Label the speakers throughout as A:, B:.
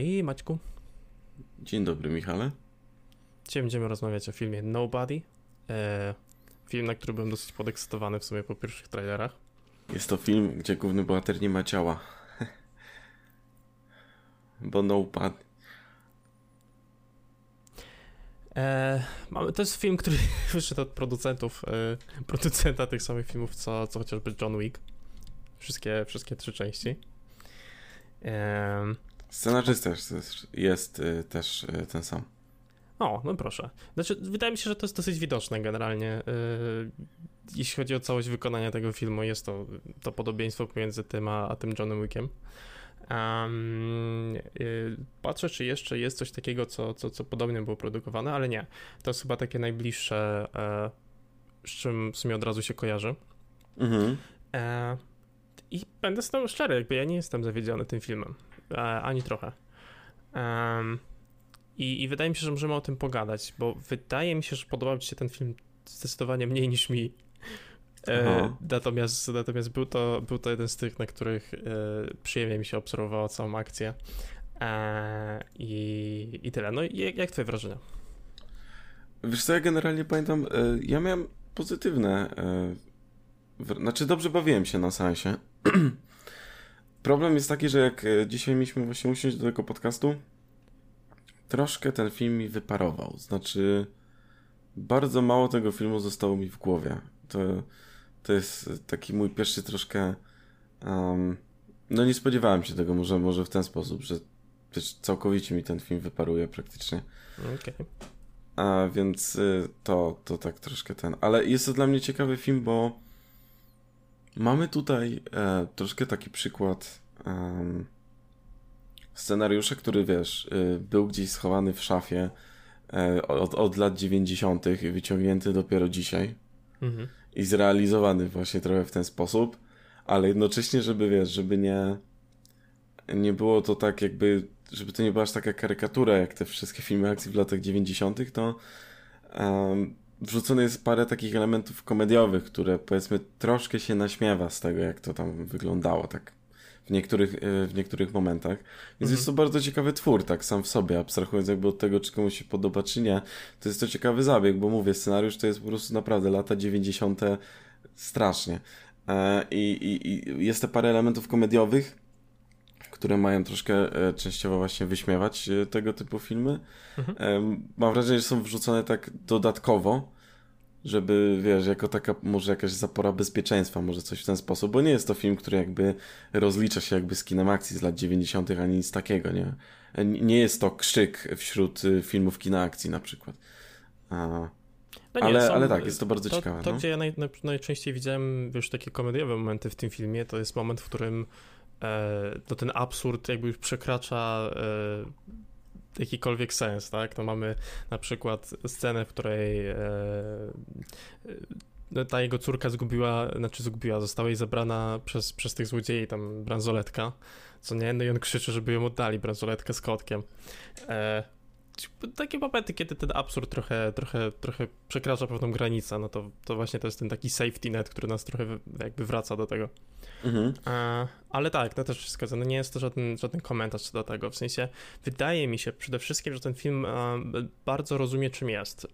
A: Witaj, Maćku.
B: Dzień dobry, Michale.
A: Dzisiaj będziemy rozmawiać o filmie Nobody. E, film, na który byłem dosyć podekscytowany w sumie po pierwszych trailerach.
B: Jest to film, gdzie główny bohater nie ma ciała. Bo Nobody.
A: E, mamy, to jest film, który wyszedł od producentów, e, producenta tych samych filmów, co, co chociażby John Wick. Wszystkie, wszystkie trzy części. E,
B: Scenarzysta jest, jest y, też y, ten sam.
A: o, no proszę. Znaczy, wydaje mi się, że to jest dosyć widoczne generalnie. E, jeśli chodzi o całość wykonania tego filmu, jest to, to podobieństwo pomiędzy tym a, a tym Johnem Wickiem. Um, y, patrzę, czy jeszcze jest coś takiego, co, co, co podobnie było produkowane, ale nie. To jest chyba takie najbliższe, e, z czym w sumie od razu się kojarzy.
B: Mhm.
A: E, I będę z tym szczery, jakby ja nie jestem zawiedziony tym filmem. E, ani trochę. Em, i, I wydaje mi się, że możemy o tym pogadać, bo wydaje mi się, że podobał Ci się ten film zdecydowanie mniej niż mi. E, natomiast natomiast był, to, był to jeden z tych, na których e, przyjemnie mi się obserwowało całą akcję. E, i, I tyle. No i jak, Twoje wrażenia?
B: Wiesz co, ja generalnie pamiętam, y, ja miałem pozytywne... wr- Znaczy, dobrze bawiłem się na seansie. Problem jest taki, że jak y, dzisiaj mieliśmy właśnie usiąść do tego podcastu, troszkę ten film mi wyparował. Znaczy, bardzo mało tego filmu zostało mi w głowie. To, to jest taki mój pierwszy troszkę. em, no nie spodziewałem się tego, może, może w ten sposób, że też całkowicie mi ten film wyparuje praktycznie.
A: Okej.
B: A więc y, to, to tak troszkę ten. Ale jest to dla mnie ciekawy film, bo mamy tutaj e, troszkę taki przykład em, scenariusza, który wiesz, y, był gdzieś schowany w szafie e, od, od lat 90., wyciągnięty dopiero dzisiaj
A: Mhm.
B: i zrealizowany właśnie trochę w ten sposób, ale jednocześnie, żeby wiesz, żeby nie nie było to tak jakby, żeby to nie była aż taka karykatura jak te wszystkie filmy akcji w latach 90., to um, wrzucone jest parę takich elementów komediowych, które powiedzmy troszkę się naśmiewa z tego, jak to tam wyglądało, tak w niektórych, e, w niektórych momentach. Więc
A: Mhm.
B: jest to bardzo ciekawy twór, tak sam w sobie, abstrahując jakby od tego, czy komuś się podoba, czy nie. To jest to ciekawy zabieg, bo mówię, scenariusz to jest po prostu naprawdę lata 90. strasznie. E, I, i, I jest te parę elementów komediowych, które mają troszkę e, częściowo właśnie wyśmiewać e, tego typu filmy.
A: Mhm.
B: Mam wrażenie, że są wrzucone tak dodatkowo, żeby, wiesz, jako taka może jakaś zapora bezpieczeństwa, może coś w ten sposób, bo nie jest to film, który jakby rozlicza się jakby z kinem akcji z lat 90. ani nic takiego, nie? E, Nie jest to krzyk wśród y, filmów kina akcji na przykład. A,
A: No
B: ale,
A: są-
B: ale tak, jest to bardzo
A: to,
B: ciekawe.
A: To,
B: no.
A: gdzie ja naj, naj, najczęściej widziałem już takie komediowe momenty w tym filmie, to jest moment, w którym no ten absurd jakby już przekracza e, jakikolwiek sens, tak? No mamy na przykład scenę, w której e, no ta jego córka zgubiła, znaczy zgubiła, została jej zabrana przez, przez tych złodziei tam bransoletka, co nie? No i on krzyczy, żeby ją oddali, bransoletkę z kotkiem. E, takie momenty, kiedy ten absurd trochę, trochę, trochę przekracza pewną granicę, no to, to właśnie to jest ten taki safety net, który nas trochę jakby wraca do tego.
B: Mhm.
A: E, ale tak, no też zgadzam, no nie jest to żaden, żaden komentarz co do tego, w sensie wydaje mi się przede wszystkim, że ten film e, bardzo rozumie czym jest,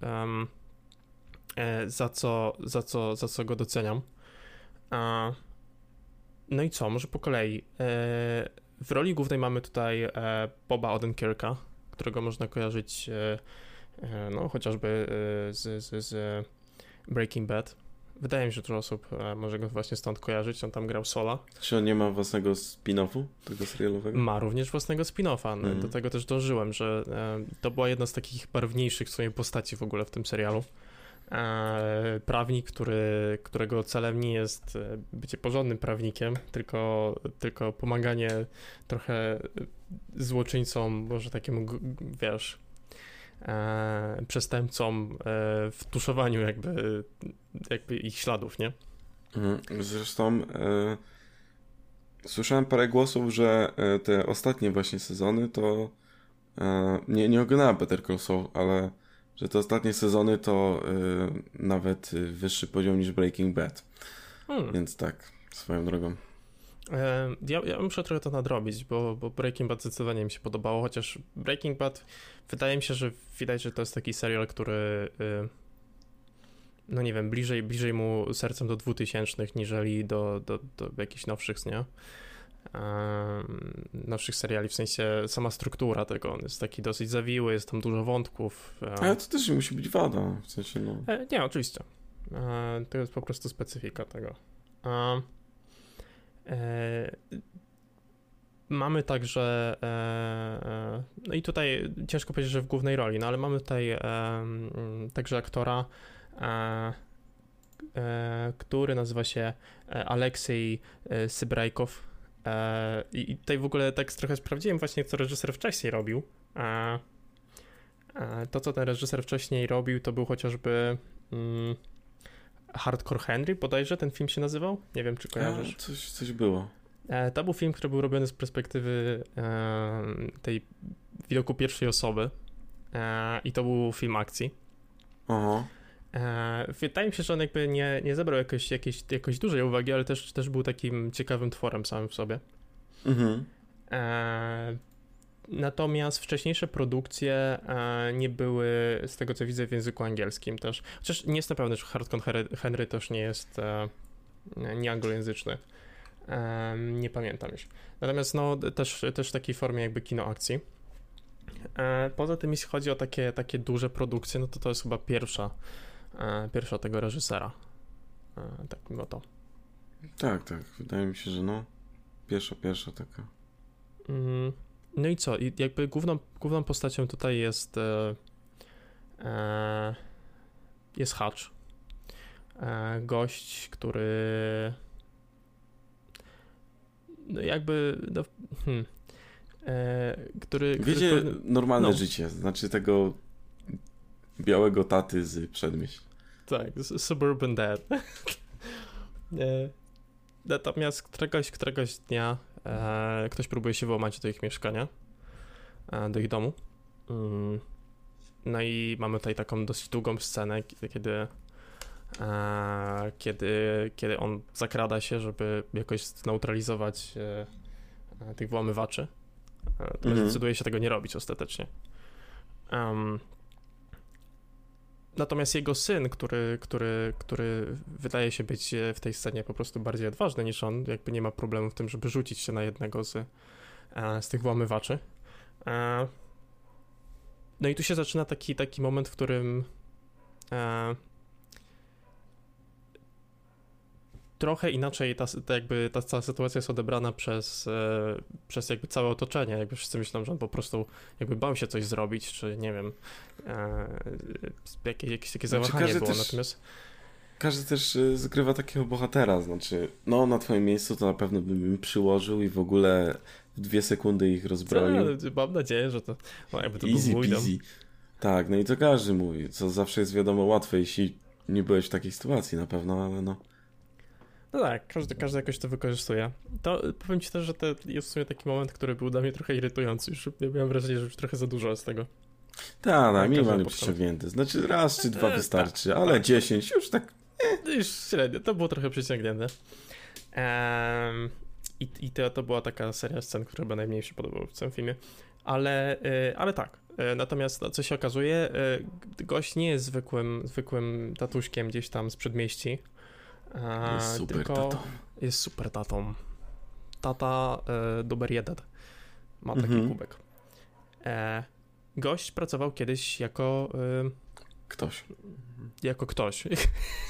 A: e, za, co, za, co, za co go doceniam. No i co, może po kolei. W roli głównej mamy tutaj Boba Odenkirka, którego można kojarzyć no chociażby z, z, z Breaking Bad. Wydaje mi się, że dużo osób e, może go właśnie stąd kojarzyć. On tam grał Sola.
B: Czy on nie ma własnego spin-offu tego serialowego?
A: Ma również własnego spin-offa. No,
B: Mhm.
A: Do tego też dążyłem, że e, to była jedna z takich barwniejszych w swojej postaci w ogóle w tym serialu. E, prawnik, który, którego celem nie jest bycie porządnym prawnikiem, tylko, tylko pomaganie trochę złoczyńcom, może g- wiesz, przestępcom e, w tuszowaniu jakby, jakby ich śladów, nie?
B: Mhm. Zresztą e, słyszałem parę głosów, że e, te ostatnie właśnie sezony to e, nie, nie oglądałem Better Call Saul, ale że te ostatnie sezony to e, nawet wyższy poziom niż Breaking Bad.
A: Hmm.
B: Więc tak, swoją drogą.
A: Ja, ja muszę trochę to nadrobić, bo, bo Breaking Bad zdecydowanie mi się podobało, chociaż Breaking Bad wydaje mi się, że widać, że to jest taki serial, który y, no nie wiem, bliżej, bliżej mu sercem do 2000 niżeli do, do, do jakichś nowszych, nie? nowszych seriali, w sensie sama struktura tego, on jest taki dosyć zawiły, jest tam dużo wątków.
B: Ale to też nie musi być wada, w sensie no.
A: E, nie, oczywiście. E, to jest po prostu specyfika tego. E, mamy także, no i tutaj ciężko powiedzieć, że w głównej roli, no ale mamy tutaj także aktora, który nazywa się Aleksiej Sybrajkow E, I tutaj w ogóle tak trochę sprawdziłem właśnie, co reżyser wcześniej robił. E, to, co ten reżyser wcześniej robił, to był chociażby mm, Hardcore Henry, bodajże ten film się nazywał. Nie wiem, czy kojarzysz.
B: A, coś, coś było.
A: E, to był film, który był robiony z perspektywy tej widoku pierwszej osoby. I to był film akcji. Aha. E, wydaje mi się, że on jakby nie, nie zebrał jakoś, jakiejś, jakoś dużej uwagi, ale też, też był takim ciekawym tworem samym w sobie. Mhm. Natomiast wcześniejsze produkcje e, nie były, z tego co widzę, w języku angielskim też. Chociaż nie jestem pewny, czy Hardcore Henry też nie jest e, nieanglojęzyczny. E, nie pamiętam już. Natomiast no, też, też w takiej formie jakby kino akcji. Poza tym, jeśli chodzi o takie, takie duże produkcje, no to to jest chyba pierwsza pierwsza tego reżysera. Tak mimo to.
B: Tak, tak. Wydaje mi się, że no. Pierwsza, pierwsza taka.
A: Mm, no i co? I jakby główną, główną postacią tutaj jest e, e, jest Hutch. E, gość, który no jakby no, hmm,
B: e, który, Wiecie, który, normalne no. życie, znaczy tego białego taty z przedmieść.
A: Tak, Suburban Dad. Natomiast któregoś, któregoś dnia e, ktoś próbuje się włamać do ich mieszkania, e, do ich domu. Mm. No i mamy tutaj taką dosyć długą scenę, kiedy, e, kiedy, kiedy on zakrada się, żeby jakoś zneutralizować e, e, tych włamywaczy. Mm -hmm. decyduje się tego nie robić ostatecznie. Um, Natomiast jego syn, który, który, który wydaje się być w tej scenie po prostu bardziej odważny niż on, jakby nie ma problemu w tym, żeby rzucić się na jednego z, e, z tych włamywaczy. E, no i tu się zaczyna taki, taki moment, w którym e, trochę inaczej ta, ta, jakby ta cała sytuacja jest odebrana przez, e, przez jakby całe otoczenie. Jakby wszyscy myślą, że on po prostu jakby bał się coś zrobić, czy nie wiem, e, jakieś, jakieś takie znaczy, zawahanie było. Też, Natomiast
B: każdy też e, zgrywa takiego bohatera, znaczy, no na twoim miejscu to na pewno bym im przyłożył i w ogóle w dwie sekundy ich rozbroił.
A: Co, mam nadzieję, że to, no jakby to
B: Easy był peasy. Tak, no i to każdy mówi, co zawsze jest wiadomo łatwe, jeśli nie byłeś w takiej sytuacji na pewno, ale no.
A: No tak, każdy, każdy jakoś to wykorzystuje. To powiem ci też, że to jest w sumie taki moment, który był dla mnie trochę irytujący. Już miałem wrażenie, że już trochę za dużo z tego.
B: Tak, tak, minimalnie przyciągnięty. Znaczy raz czy dwa e, wystarczy, tak, ale tak. dziesięć już tak...
A: E. Już średnio, to było trochę przyciągnięte. Um, I i to, to była taka seria scen, która chyba najmniej się podobała w całym filmie. Ale, y, ale tak, y, Natomiast no, co się okazuje, y, gość nie jest zwykłym, zwykłym tatuśkiem gdzieś tam z przedmieści,
B: jest super tylko tatą.
A: Jest super tatą. Tata e, numer jeden ma taki mhm. kubek. E, gość pracował kiedyś jako... E,
B: ktoś.
A: Jako ktoś.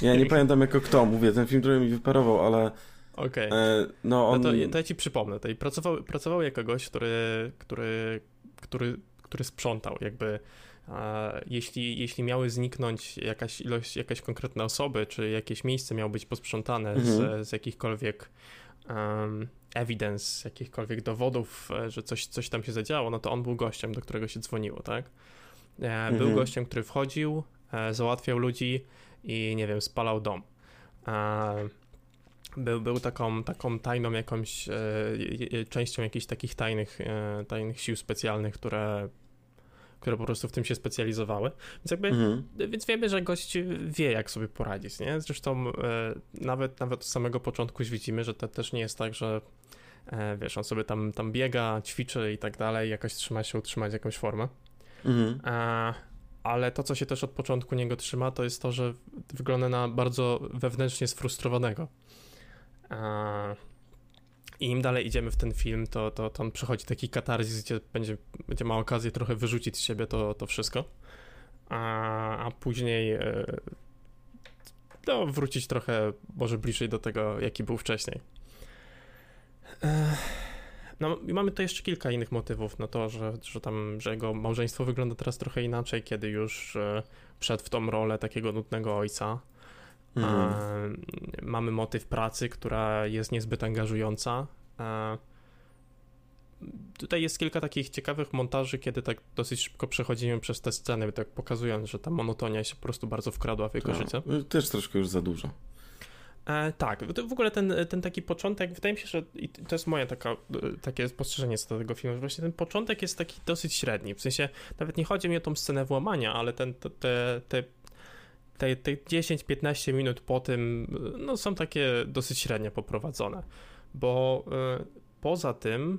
B: Ja nie pamiętam jako kto, mówię, ten film, który mi wyparował, ale...
A: Okej. Okay. No, on... no to, to ja ci przypomnę. Pracował, pracował jako gość, który, który, który, który sprzątał, jakby jeśli, jeśli miały zniknąć jakaś ilość, jakaś konkretne osoby, czy jakieś miejsce miało być posprzątane mhm. z, z jakichkolwiek um, evidence, jakichkolwiek dowodów, e, że coś, coś tam się zadziało, no to on był gościem, do którego się dzwoniło, tak? E, mhm. Był gościem, który wchodził, e, załatwiał ludzi i nie wiem, spalał dom. Był, był taką, taką tajną jakąś częścią jakichś takich tajnych, tajnych sił specjalnych, które które po prostu w tym się specjalizowały. Więc jakby, mhm. więc wiemy, że gość wie, jak sobie poradzić, nie? Zresztą e, nawet, nawet od samego początku widzimy, że to też nie jest tak, że e, wiesz, on sobie tam, tam biega, ćwiczy i tak dalej, jakoś trzyma się utrzymać jakąś formę. Mhm. E, ale to, co się też od początku niego trzyma, to jest to, że wygląda na bardzo wewnętrznie sfrustrowanego. I im dalej idziemy w ten film, to, to, to on przechodzi taki katarzis, gdzie będzie, będzie ma okazję trochę wyrzucić z siebie to, to wszystko, a, a później e, no, wrócić trochę może bliżej do tego, jaki był wcześniej. E, no i mamy tu jeszcze kilka innych motywów, no to, że, że tam, że jego małżeństwo wygląda teraz trochę inaczej, kiedy już e, wszedł w tą rolę takiego nudnego ojca. Mhm. Mamy motyw pracy, która jest niezbyt angażująca. Tutaj jest kilka takich ciekawych montaży, kiedy tak dosyć szybko przechodzimy przez te sceny, tak pokazując, że ta monotonia się po prostu bardzo wkradła w jego tak, życie.
B: Też troszkę już za dużo.
A: E, tak, w ogóle ten, ten taki początek, wydaje mi się, że i to jest moje taka, takie spostrzeżenie co do tego filmu, że właśnie ten początek jest taki dosyć średni, w sensie nawet nie chodzi mi o tą scenę włamania, ale ten, te, te te, te 10-15 minut po tym no, są takie dosyć średnio poprowadzone, bo y, poza tym,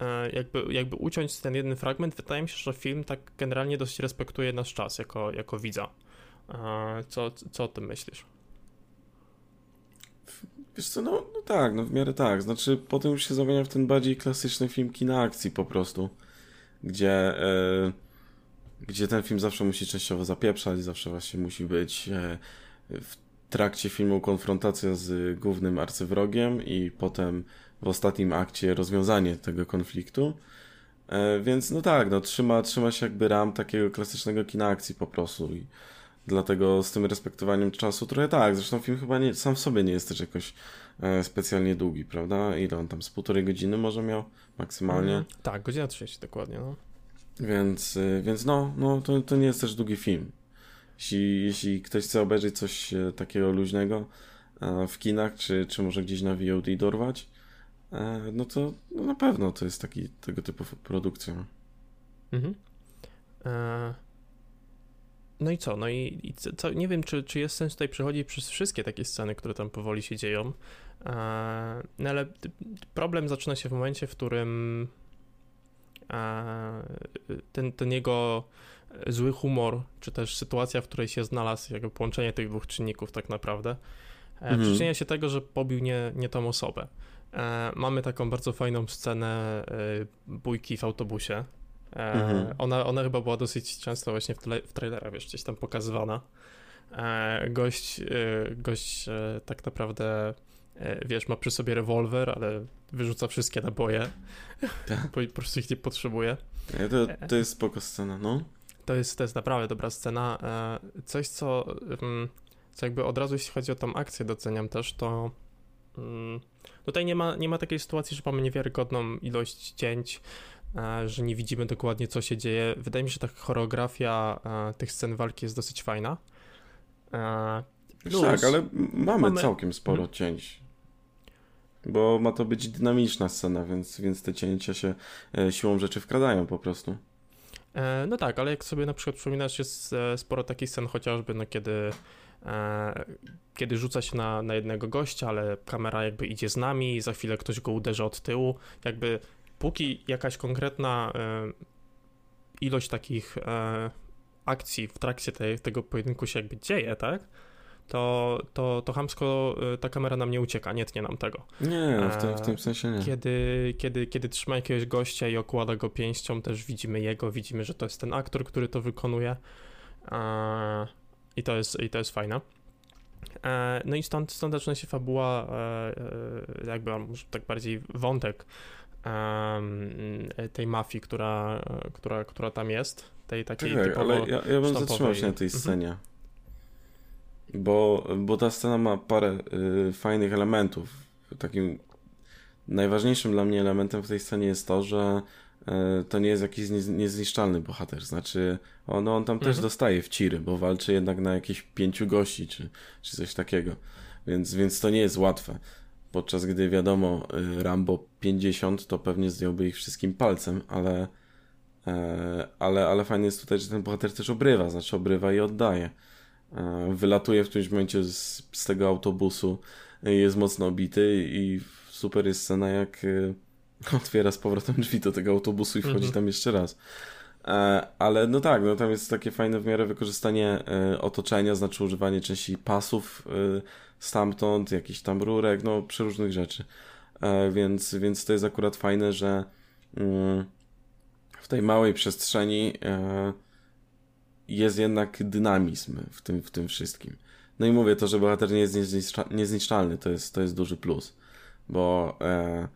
A: y, jakby, jakby uciąć ten jeden fragment, wydaje mi się, że film tak generalnie dosyć respektuje nasz czas jako, jako widza. Co, co o tym myślisz?
B: Wiesz co, no, no tak, no w miarę tak. Znaczy, potem już się zamienia w ten bardziej klasyczny film kina akcji po prostu, gdzie gdzie ten film zawsze musi częściowo zapieprzać, zawsze właśnie musi być e, w trakcie filmu konfrontacja z głównym arcywrogiem i potem w ostatnim akcie rozwiązanie tego konfliktu. E, więc no tak, no trzyma, trzyma się jakby ram takiego klasycznego kina akcji po prostu i dlatego z tym respektowaniem czasu trochę tak, zresztą film chyba nie, sam w sobie nie jest też jakoś e, specjalnie długi, prawda? Ile on tam z półtorej godziny może miał maksymalnie? Mm,
A: tak, godzina 30 dokładnie, no.
B: Więc, y, więc no, no to, to nie jest też długi film. Jeśli, jeśli ktoś chce obejrzeć coś e, takiego luźnego e, w kinach, czy, czy może gdzieś na VOD dorwać, e, no to no na pewno to jest taki tego typu produkcja. Mhm.
A: No i co? No i, i co, nie wiem, czy, czy jest sens tutaj przechodzić przez wszystkie takie sceny, które tam powoli się dzieją. No ale problem zaczyna się w momencie, w którym ten, ten jego zły humor, czy też sytuacja, w której się znalazł, jakby połączenie tych dwóch czynników tak naprawdę, e, mhm. przyczynia się tego, że pobił nie, nie tą osobę. E, mamy taką bardzo fajną scenę e, bójki w autobusie. Mhm. Ona, ona chyba była dosyć często właśnie w, w trailerach, wiesz, gdzieś tam pokazywana. Gość, gość tak naprawdę wiesz, ma przy sobie rewolwer, ale wyrzuca wszystkie naboje, tak. po prostu ich nie potrzebuje.
B: To, to jest spoko scena, no.
A: To jest, to jest naprawdę dobra scena. E, coś, co, mm, co jakby od razu, jeśli chodzi o tą akcję, doceniam też, to mm, tutaj nie ma, nie ma takiej sytuacji, że mamy niewiarygodną ilość cięć, e, że nie widzimy dokładnie, co się dzieje. Wydaje mi się, że ta choreografia tych scen walki jest dosyć fajna.
B: Plus, tak, ale mamy, mamy... całkiem sporo hmm. cięć. Bo ma to być dynamiczna scena, więc, więc te cięcia się e, siłą rzeczy wkradają po prostu.
A: E, no tak, ale jak sobie na przykład przypominasz, jest e, sporo takich scen chociażby, no kiedy kiedy rzuca się na, na jednego gościa, ale kamera jakby idzie z nami i za chwilę ktoś go uderzy od tyłu. Jakby póki jakaś konkretna ilość takich akcji w trakcie tej, tego pojedynku się jakby dzieje, tak? To, to, to hamsko y, ta kamera nam nie ucieka, nie tnie nam tego.
B: Nie, w tym, w tym sensie nie.
A: Kiedy, kiedy, kiedy trzyma jakiegoś gościa i okłada go pięścią, też widzimy jego, widzimy, że to jest ten aktor, który to wykonuje i to jest, i to jest fajne. E, no i stąd, stąd zaczyna się fabuła, e, e, jakby może tak bardziej wątek tej mafii, która, która, która tam jest, tej takiej
B: tak, typowo ale ja, ja bym zatrzymał się na tej mhm. scenie. Mhm bo, bo ta scena ma parę y, fajnych elementów. Takim najważniejszym dla mnie elementem w tej scenie jest to, że y, to nie jest jakiś niezniszczalny bohater. Znaczy, on, on tam mhm. też dostaje w ciry, bo walczy jednak na jakieś pięciu gości, czy, czy coś takiego. Więc, więc to nie jest łatwe. Podczas gdy wiadomo, y, Rambo 50 to pewnie zdjąłby ich wszystkim palcem, ale, E, ale, ale fajnie jest tutaj, że ten bohater też obrywa, znaczy obrywa i oddaje. E, wylatuje w którymś momencie z, z tego autobusu, jest mocno obity i super jest scena, jak otwiera z powrotem drzwi do tego autobusu i wchodzi mhm. tam jeszcze raz. Ale no tak, no tam jest takie fajne w miarę wykorzystanie otoczenia, znaczy używanie części pasów stamtąd, jakichś tam rurek, no przeróżnych rzeczy. Więc, więc to jest akurat fajne, że mm, w tej małej przestrzeni e, jest jednak dynamizm w tym, w tym wszystkim. No i mówię, to, że bohater nie jest niezniszczalny, to jest, to jest duży plus, bo, e,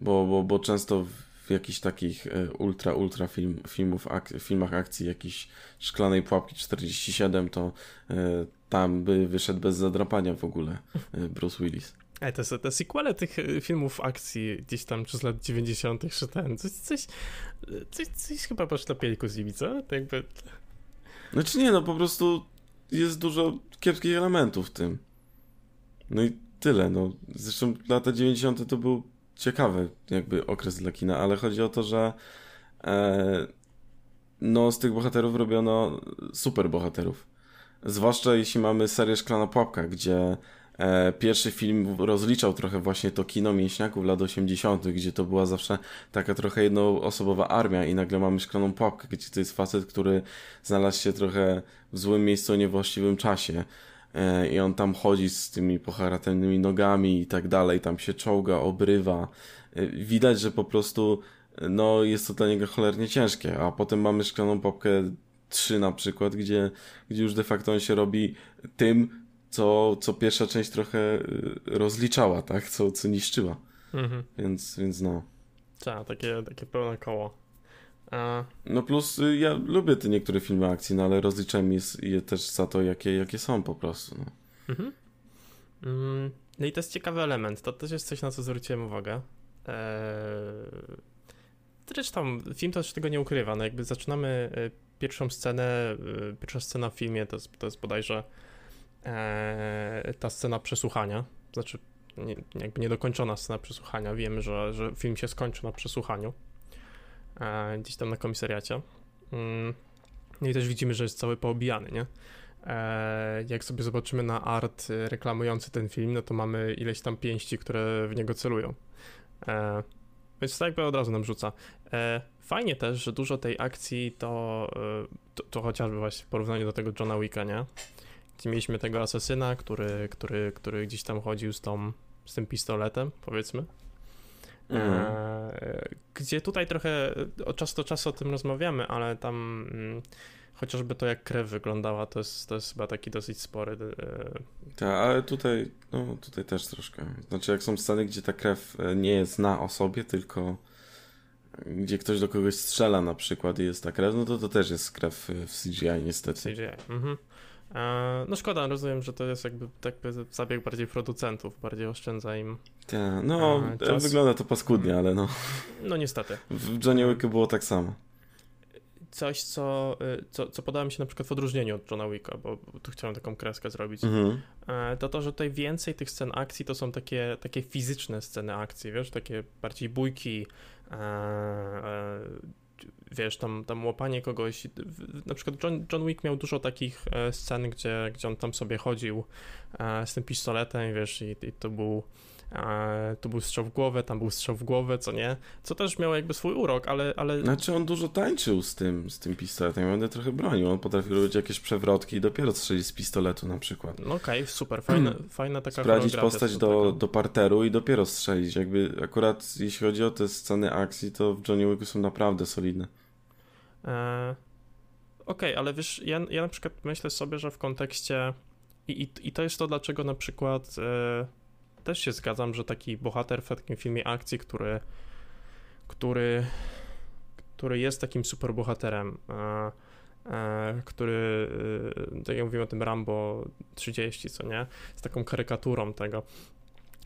B: bo, bo, bo często w jakichś takich e, ultra, ultra film, filmów, ak, filmach akcji, jakiejś szklanej pułapki 47, to tam by wyszedł bez zadrapania w ogóle Bruce Willis.
A: Ej, te, te sequele tych y, filmów akcji gdzieś tam przez lat 90. czy ten, coś, coś, coś, coś chyba poszczepili z nimi, co? To jakby...
B: Znaczy nie, no po prostu jest dużo kiepskich elementów w tym. No i tyle, no. Zresztą lata 90. to był ciekawy jakby okres dla kina, ale chodzi o to, że e, no z tych bohaterów robiono super bohaterów. Zwłaszcza jeśli mamy serię Szklana Pułapka, gdzie pierwszy film rozliczał trochę właśnie to kino mięśniaków lat 80., gdzie to była zawsze taka trochę jednoosobowa armia i nagle mamy szklaną pułapkę, gdzie to jest facet, który znalazł się trochę w złym miejscu niewłaściwym czasie e, i on tam chodzi z tymi pocharatemnymi nogami i tak dalej, tam się czołga, obrywa. E, widać, że po prostu no, jest to dla niego cholernie ciężkie, a potem mamy szklaną popkę 3 na przykład, gdzie, gdzie już de facto on się robi tym, co, co pierwsza część trochę y, rozliczała, tak? Co, co niszczyła. Mhm. Więc, więc no.
A: Tak, takie, takie pełne koło.
B: A... No plus y, ja lubię te niektóre filmy akcji, no ale rozliczam je, je też za to, jakie, jakie są po prostu. No. Mhm.
A: Mm, no i to jest ciekawy element. To też jest coś, na co zwróciłem uwagę. Eee... Zresztą film też tego nie ukrywa. No jakby zaczynamy y, pierwszą scenę, pierwsza scena w filmie to jest, to jest bodajże e, ta scena przesłuchania, znaczy nie, jakby niedokończona scena przesłuchania, wiemy, że, że film się skończy na przesłuchaniu, e, gdzieś tam na komisariacie. Mm, no i też widzimy, że jest cały poobijany, nie? E, jak sobie zobaczymy na art reklamujący ten film, no to mamy ileś tam pięści, które w niego celują. Więc to jakby od razu nam rzuca. Fajnie też, że dużo tej akcji to, e, to, to, chociażby właśnie w porównaniu do tego Johna Wicka, nie? Mieliśmy tego asesyna, który, który, który gdzieś tam chodził z, tą, z tym pistoletem, powiedzmy. Mhm. E, gdzie tutaj trochę od czasu do czasu o tym rozmawiamy, ale tam mm, chociażby to, jak krew wyglądała, to jest, to jest chyba taki dosyć spory.
B: E... Tak, ale tutaj, no, tutaj też troszkę. Znaczy, jak są sceny, gdzie ta krew e, nie jest na osobie, tylko gdzie ktoś do kogoś strzela na przykład i jest ta krew, no to to też jest krew w CGI niestety.
A: CGI, mhm. E, no szkoda, rozumiem, że to jest jakby, jakby zabieg bardziej producentów, bardziej oszczędza im.
B: Tak, no e, czas. wygląda to paskudnie, ale no.
A: No niestety.
B: W Johnny Wicku było tak samo.
A: Coś, co, y, co, co podoba mi się na przykład w odróżnieniu od Johna Wicka, bo tu chciałem taką kreskę zrobić, mhm. E, to to, że tutaj więcej tych scen akcji to są takie, takie fizyczne sceny akcji, wiesz, takie bardziej bójki, wiesz, tam, tam łapanie kogoś. Na przykład John, John Wick miał dużo takich e, scen, gdzie, gdzie on tam sobie chodził e, z tym pistoletem, wiesz, i, i to był e, tu był strzał w głowę, tam był strzał w głowę, co nie? Co też miało jakby swój urok, ale... ale...
B: Znaczy on dużo tańczył z tym, z tym pistoletem, ja będę trochę bronił, on potrafił robić jakieś przewrotki i dopiero strzelić z pistoletu na przykład.
A: No okej, okay, super, fajna, fajna taka
B: Sprawdzić postać do, do parteru i dopiero strzelić, jakby akurat jeśli chodzi o te sceny akcji, to w Johnny Wicku są naprawdę solidne.
A: E, Okej, okay, ale wiesz, ja, ja na przykład myślę sobie, że w kontekście i, i, i to jest to, dlaczego na przykład e, też się zgadzam, że taki bohater w takim filmie akcji, który który, który jest takim superbohaterem, e, e, który, e, tak jak mówimy o tym Rambo 30, co nie, z taką karykaturą tego,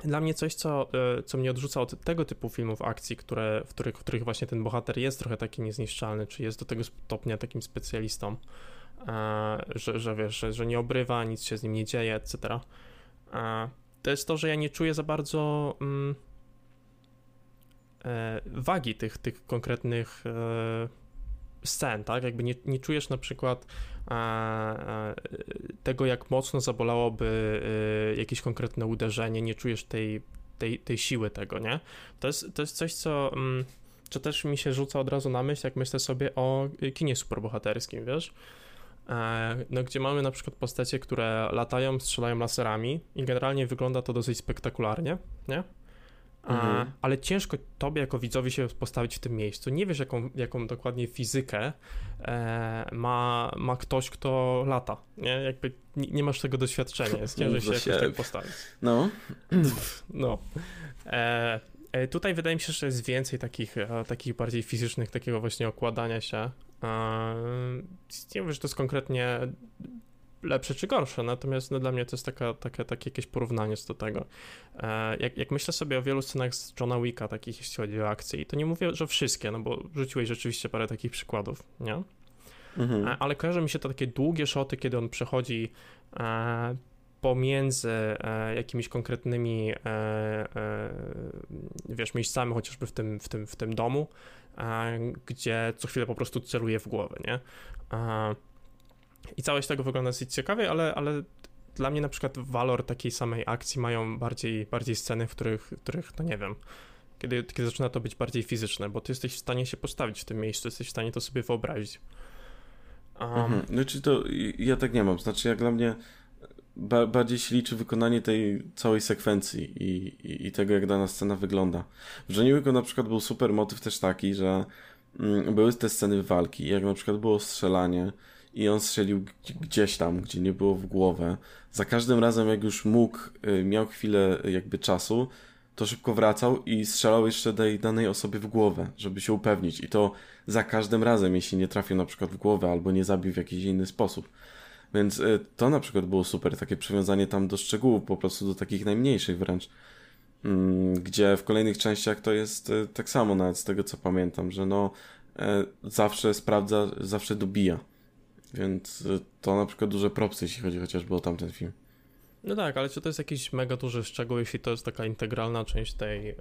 A: dla mnie coś, co, e, co mnie odrzuca od tego typu filmów akcji, które, w, których, w których właśnie ten bohater jest trochę taki niezniszczalny, czy jest do tego stopnia takim specjalistą, e, że, że wiesz, że, że nie obrywa, nic się z nim nie dzieje, etc. E, to jest to, że ja nie czuję za bardzo mm, wagi tych, tych konkretnych scen, tak? Jakby nie, nie czujesz na przykład e, e, tego, jak mocno zabolałoby e, jakieś konkretne uderzenie, nie czujesz tej, tej, tej siły tego, nie? To jest, to jest coś, co, mm, co też mi się rzuca od razu na myśl, jak myślę sobie o kinie superbohaterskim, wiesz? No, gdzie mamy na przykład postacie, które latają, strzelają laserami i generalnie wygląda to dosyć spektakularnie, nie? Mhm. ale ciężko tobie jako widzowi się postawić w tym miejscu. Nie wiesz, jaką, jaką dokładnie fizykę e, ma, ma ktoś, kto lata. Nie? Jakby nie, nie masz tego doświadczenia, jest ciężej się jakoś tak postawić.
B: No.
A: No. E, e, tutaj wydaje mi się, że jest więcej takich, e, takich bardziej fizycznych, takiego właśnie okładania się. E, nie wiem, że to jest konkretnie lepsze czy gorsze, natomiast no, dla mnie to jest taka, taka, takie jakieś porównanie do tego. E, jak, jak myślę sobie o wielu scenach z Johna Wicka, takich jeśli chodzi o akcje, to nie mówię, że wszystkie, no bo rzuciłeś rzeczywiście parę takich przykładów, nie? Mhm. E, ale kojarzy mi się to takie długie szoty, kiedy on przechodzi e, pomiędzy jakimiś konkretnymi wiesz, miejscami, chociażby w tym, w tym, w tym domu, gdzie co chwilę po prostu celuje w głowę, nie? I całość tego wygląda dosyć ciekawie, ale, ale dla mnie na przykład walor takiej samej akcji mają bardziej, bardziej sceny, w których, w których, no nie wiem, kiedy, kiedy zaczyna to być bardziej fizyczne, bo ty jesteś w stanie się postawić w tym miejscu, jesteś w stanie to sobie wyobrazić.
B: Um, mhm. Znaczy to ja tak nie mam, znaczy jak dla mnie ba bardziej się liczy wykonanie tej całej sekwencji i, i, i, tego, jak dana scena wygląda. W Wicku na przykład był super motyw też taki, że mm, były te sceny walki, jak na przykład było strzelanie, i on strzelił gdzieś tam, gdzie nie było w głowę. Za każdym razem, jak już mógł, y, miał chwilę jakby czasu, to szybko wracał i strzelał jeszcze tej danej osobie w głowę, żeby się upewnić. I to za każdym razem, jeśli nie trafił na przykład w głowę albo nie zabił w jakiś inny sposób. Więc y, to na przykład było super, takie przywiązanie tam do szczegółów, po prostu do takich najmniejszych wręcz. Mm, gdzie w kolejnych częściach to jest y, tak samo, nawet z tego co pamiętam, że no zawsze sprawdza, zawsze dobija. Więc y, to na przykład duże propsy, jeśli chodzi chociażby o tamten film.
A: No tak, ale czy to jest jakiś mega duży szczegół, jeśli to jest taka integralna część tej, e,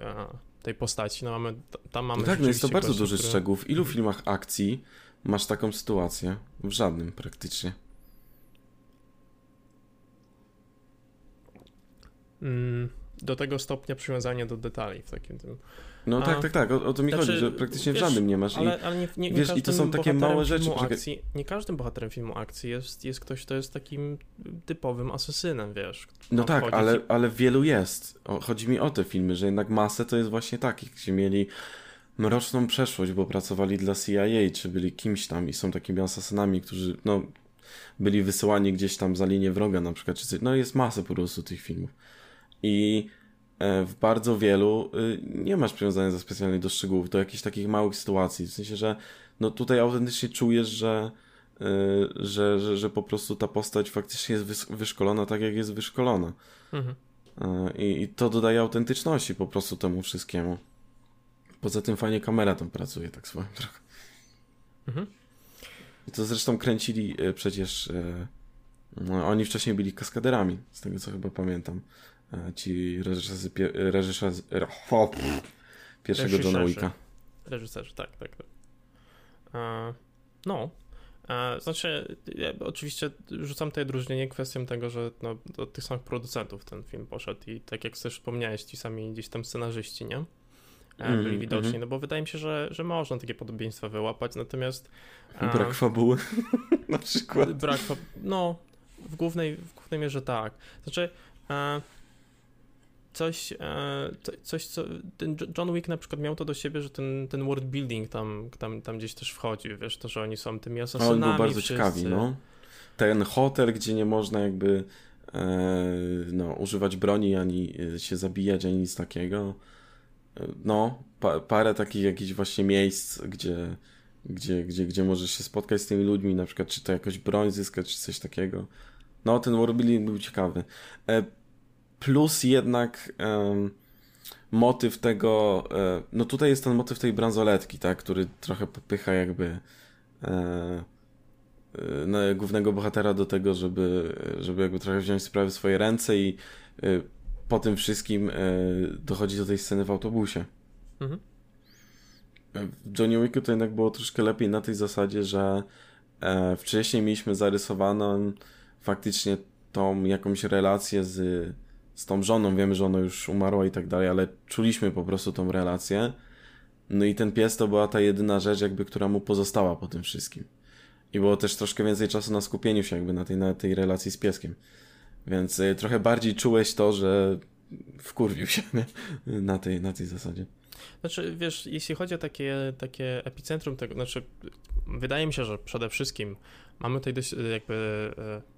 A: tej postaci? No mamy, tam mamy
B: no tak, no jest to bardzo duży który... szczegół. W ilu filmach akcji masz taką sytuację? W żadnym praktycznie.
A: Mm, do tego stopnia przywiązania do detali w takim tym.
B: No tak, tak, tak, o, o to mi znaczy, chodzi, że praktycznie wiesz, w żadnym nie masz.
A: Ale, ale nie, nie, nie wiesz, i to są takie małe rzeczy. Akcji, nie każdym bohaterem filmu akcji jest, jest ktoś, kto jest takim typowym asesynem, wiesz.
B: No tak, ale, ale wielu jest. O, chodzi mi o te filmy, że jednak masę to jest właśnie takich, gdzie mieli mroczną przeszłość, bo pracowali dla CIA, czy byli kimś tam i są takimi asasynami, którzy, no, byli wysyłani gdzieś tam za linię wroga na przykład, czy coś. No jest masę po prostu tych filmów. I w bardzo wielu y, nie masz przywiązania za specjalnie do szczegółów, do jakichś takich małych sytuacji. W sensie, że no tutaj autentycznie czujesz, że, y, że, że, że po prostu ta postać faktycznie jest wyszkolona tak, jak jest wyszkolona. Mhm. E, I, I to dodaje autentyczności po prostu temu wszystkiemu. Poza tym fajnie kamera tam pracuje, tak swoją drogą. Mhm. I to zresztą kręcili e, przecież. No, oni wcześniej byli kaskaderami, z tego co chyba pamiętam ci reżyserzy, reżyserzy o, pierwszego Johna Wicka.
A: Reżyserzy, tak, tak. tak. E, no, e, znaczy, ja oczywiście rzucam tutaj odróżnienie kwestią tego, że no, do tych samych producentów ten film poszedł i tak jak też wspomniałeś, ci sami gdzieś tam scenarzyści, nie? Mm, byli widoczni, mm. no bo wydaje mi się, że, że można takie podobieństwa wyłapać, natomiast...
B: Brak a, fabuły na przykład.
A: Brak no, w głównej, w głównej mierze tak. Znaczy, a, coś, e, coś co ten John Wick na przykład miał to do siebie, że ten, ten world building tam, tam, tam gdzieś też wchodzi, wiesz, to, że oni są tymi asasynami.
B: On był bardzo wszyscy. ciekawi, no. Ten hotel, gdzie nie można jakby e, no, używać broni, ani e, się zabijać, ani nic takiego. No, pa, parę takich jakichś właśnie miejsc, gdzie, gdzie, gdzie, gdzie możesz się spotkać z tymi ludźmi, na przykład czy to jakoś broń zyskać, czy coś takiego. No, ten world building był ciekawy. E, plus jednak um, motyw tego, e, no tutaj jest ten motyw tej bransoletki, tak, który trochę popycha jakby e, e, głównego bohatera do tego, żeby, żeby jakby trochę wziąć sprawy w swoje ręce i e, po tym wszystkim dochodzi do tej sceny w autobusie. Mhm. w Johnny Wicku to jednak było troszkę lepiej na tej zasadzie, że wcześniej mieliśmy zarysowaną faktycznie tą jakąś relację z, z tą żoną. Wiemy, że ona już umarła i tak dalej, ale czuliśmy po prostu tą relację. No i ten pies to była ta jedyna rzecz, jakby, która mu pozostała po tym wszystkim. I było też troszkę więcej czasu na skupieniu się jakby na tej, na tej relacji z pieskiem. Więc y, trochę bardziej czułeś to, że wkurwił się nie? Na, tej, na tej zasadzie.
A: Znaczy, wiesz, jeśli chodzi o takie, takie epicentrum tego, znaczy, wydaje mi się, że przede wszystkim mamy tutaj dość, jakby e,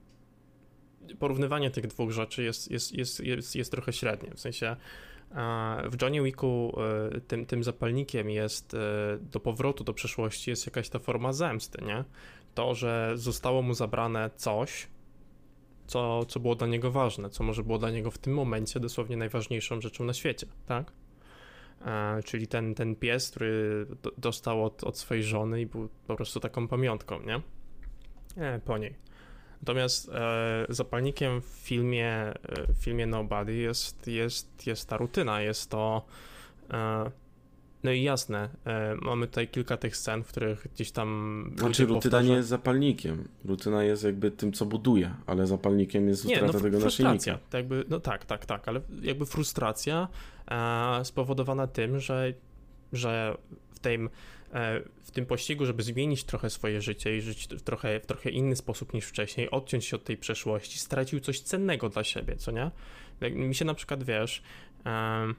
A: porównywanie tych dwóch rzeczy jest, jest, jest, jest, jest trochę średnie. W sensie w Johnny Wicku e, tym, tym zapalnikiem jest e, do powrotu do przeszłości jest jakaś ta forma zemsty, nie? To, że zostało mu zabrane coś, co, co było dla niego ważne, co może było dla niego w tym momencie dosłownie najważniejszą rzeczą na świecie, tak? E, czyli ten, ten pies, który do, dostał od, od swojej żony i był po prostu taką pamiątką, nie? Po niej. Natomiast e, zapalnikiem w filmie, e, w filmie Nobody jest, jest, jest ta rutyna, jest to e, no i jasne, e, mamy tutaj kilka tych scen, w których gdzieś tam.
B: Znaczy, rutyna powtarza... nie jest zapalnikiem. Rutyna jest jakby tym, co buduje, ale zapalnikiem jest utrata nie, no, tego naszyjnika.
A: To jakby, no tak, tak, tak, ale jakby frustracja e, spowodowana tym, że, że w tym, w tym pościgu, żeby zmienić trochę swoje życie i żyć w trochę, w trochę inny sposób niż wcześniej, odciąć się od tej przeszłości, stracił coś cennego dla siebie, co nie? Mi się na przykład wiesz. E,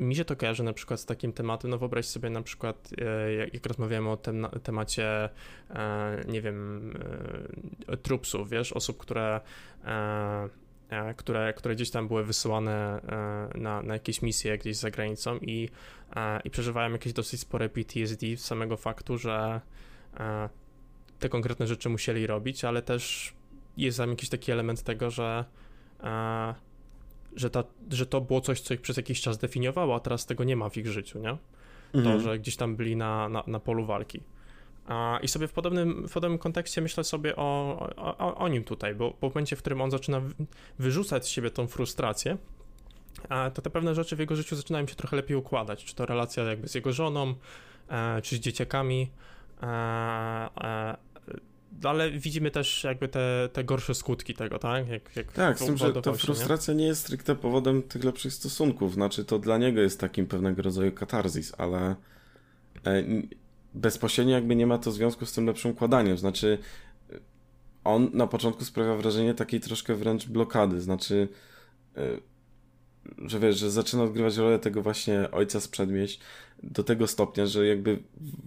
A: mi się to kojarzy na przykład z takim tematem, no wyobraź sobie na przykład, e, jak rozmawiamy o tem, temacie, e, nie wiem, e, trupsów, wiesz, osób, które, które, które gdzieś tam były wysyłane na, na jakieś misje gdzieś za granicą i, i przeżywają jakieś dosyć spore PTSD z samego faktu, że te konkretne rzeczy musieli robić, ale też jest tam jakiś taki element tego, że że, ta, że to było coś, co ich przez jakiś czas definiowało, a teraz tego nie ma w ich życiu, nie? Mhm. To, że gdzieś tam byli na, na, na polu walki. I sobie w podobnym, w podobnym kontekście myślę sobie o, o, o nim tutaj, bo, bo w momencie, w którym on zaczyna wyrzucać z siebie tą frustrację, to te pewne rzeczy w jego życiu zaczynają się trochę lepiej układać. Czy to relacja jakby z jego żoną, e, czy z dzieciakami. E, e, ale widzimy też jakby te, te gorsze skutki tego, tak? Jak, jak
B: tak, z tym, że ta frustracja nie? nie jest stricte powodem tych lepszych stosunków. Znaczy, to dla niego jest takim pewnego rodzaju katarzis, ale bezpośrednio jakby nie ma to związku z tym lepszym układaniem. Znaczy, on na początku sprawia wrażenie takiej troszkę wręcz blokady. Znaczy, e, że wiesz, że zaczyna odgrywać rolę tego właśnie ojca z przedmieść do tego stopnia, że jakby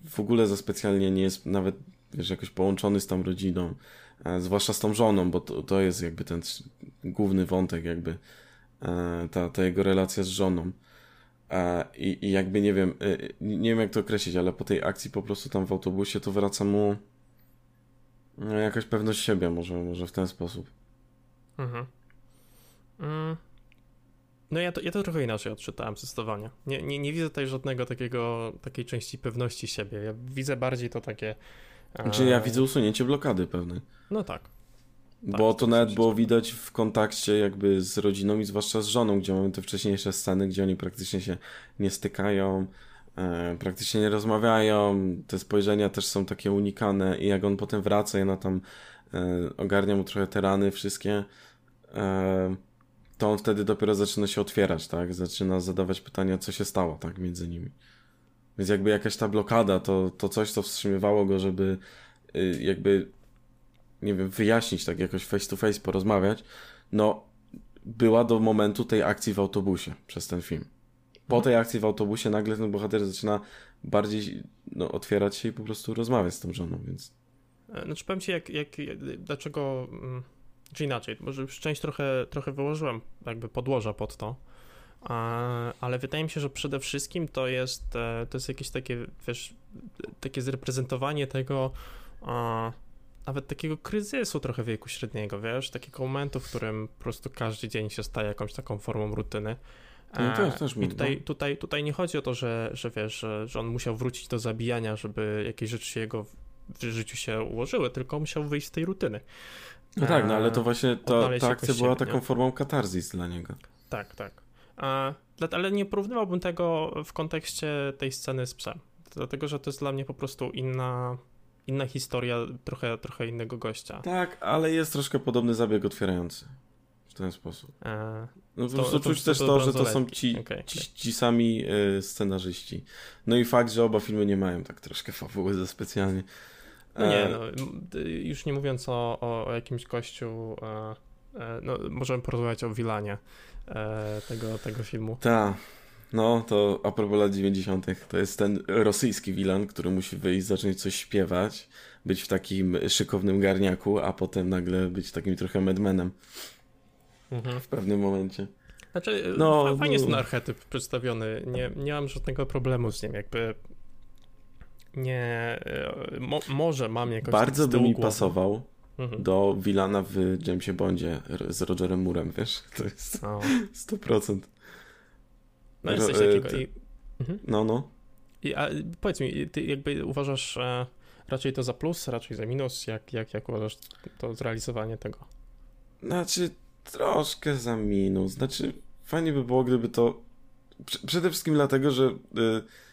B: w ogóle za specjalnie nie jest nawet wiesz, jakoś połączony z tą rodziną, e, zwłaszcza z tą żoną, bo to, to jest jakby ten główny wątek, jakby e, ta, ta jego relacja z żoną. E, I, I jakby nie wiem, nie wiem jak to określić, ale po tej akcji po prostu tam w autobusie to wraca mu no, jakaś pewność siebie, może, może w ten sposób. Mhm.
A: Mm. No ja to, ja to trochę inaczej odczytałem zdecydowanie. Nie, nie, nie widzę tutaj żadnego takiego, takiej części pewności siebie. Ja widzę bardziej to takie
B: znaczy ja widzę usunięcie blokady pewnej.
A: No tak.
B: Bo tak, to nawet było widać w kontakcie jakby z rodziną i zwłaszcza z żoną, gdzie mamy te wcześniejsze sceny, gdzie oni praktycznie się nie stykają, e, praktycznie nie rozmawiają, te spojrzenia też są takie unikane i jak on potem wraca i ona tam e, ogarnia mu trochę te rany wszystkie, e, to on wtedy dopiero zaczyna się otwierać, tak? Zaczyna zadawać pytania, co się stało, tak, między nimi. Więc jakby jakaś ta blokada, to, to coś, co wstrzymywało go, żeby y, jakby, nie wiem, wyjaśnić tak jakoś face to face, porozmawiać, no była do momentu tej akcji w autobusie przez ten film. Po mhm. tej akcji w autobusie nagle ten bohater zaczyna bardziej no, otwierać się i po prostu rozmawiać z tą żoną, więc...
A: E, znaczy powiem ci, jak, jak, dlaczego, mm, czy inaczej, może już część trochę, trochę wyłożyłem jakby podłoża pod to, ale wydaje mi się, że przede wszystkim to jest, e, to jest jakieś takie, wiesz, takie zreprezentowanie tego, nawet takiego kryzysu trochę wieku średniego, wiesz, takiego momentu, w którym po prostu każdy dzień się staje jakąś taką formą rutyny.
B: No też, też
A: I tutaj, tutaj, tutaj nie chodzi o to, że, że wiesz, że, że on musiał wrócić do zabijania, żeby jakieś rzeczy jego w życiu się ułożyły, tylko musiał wyjść z tej rutyny.
B: No tak, no ale to właśnie ta, ta akcja była taką nie? formą katarzis dla niego.
A: Tak, tak ale nie porównywałbym tego w kontekście tej sceny z psem. dlatego że to jest dla mnie po prostu inna, inna historia, trochę, trochę innego gościa.
B: Tak, ale jest troszkę podobny zabieg otwierający w ten sposób. E, no po to, prostu to, czuć to, też to, że to są ci, okay, ci, ci, sami y, scenarzyści. No i fakt, że oba filmy nie mają tak troszkę fabuły za specjalnie.
A: No nie, no, już nie mówiąc o, o, jakimś gościu, e, e, no, możemy porozmawiać o Wilanie e, tego, tego filmu.
B: Tak. No, to a propos lat 90., to jest ten rosyjski wilan, który musi wyjść, zacząć coś śpiewać, być w takim szykownym garniaku, a potem nagle być takim trochę medmenem mhm. w pewnym momencie.
A: Znaczy, no, fajnie jest ten archetyp przedstawiony. Nie, nie mam żadnego problemu z nim, jakby nie, e, mo, może mam jakoś
B: Bardzo by mi głowy. pasował mhm. do Wilana w Jamesie Bondzie z Rogerem Murem, wiesz? To jest o. 100%.
A: No jest coś takiego. I...
B: Mhm. No, no.
A: I, a, powiedz mi, ty jakby uważasz e, raczej to za plus, raczej za minus? Jak, jak, jak uważasz to zrealizowanie tego?
B: Znaczy, troszkę za minus. Znaczy, fajnie by było, gdyby to... Przede wszystkim dlatego, że... Y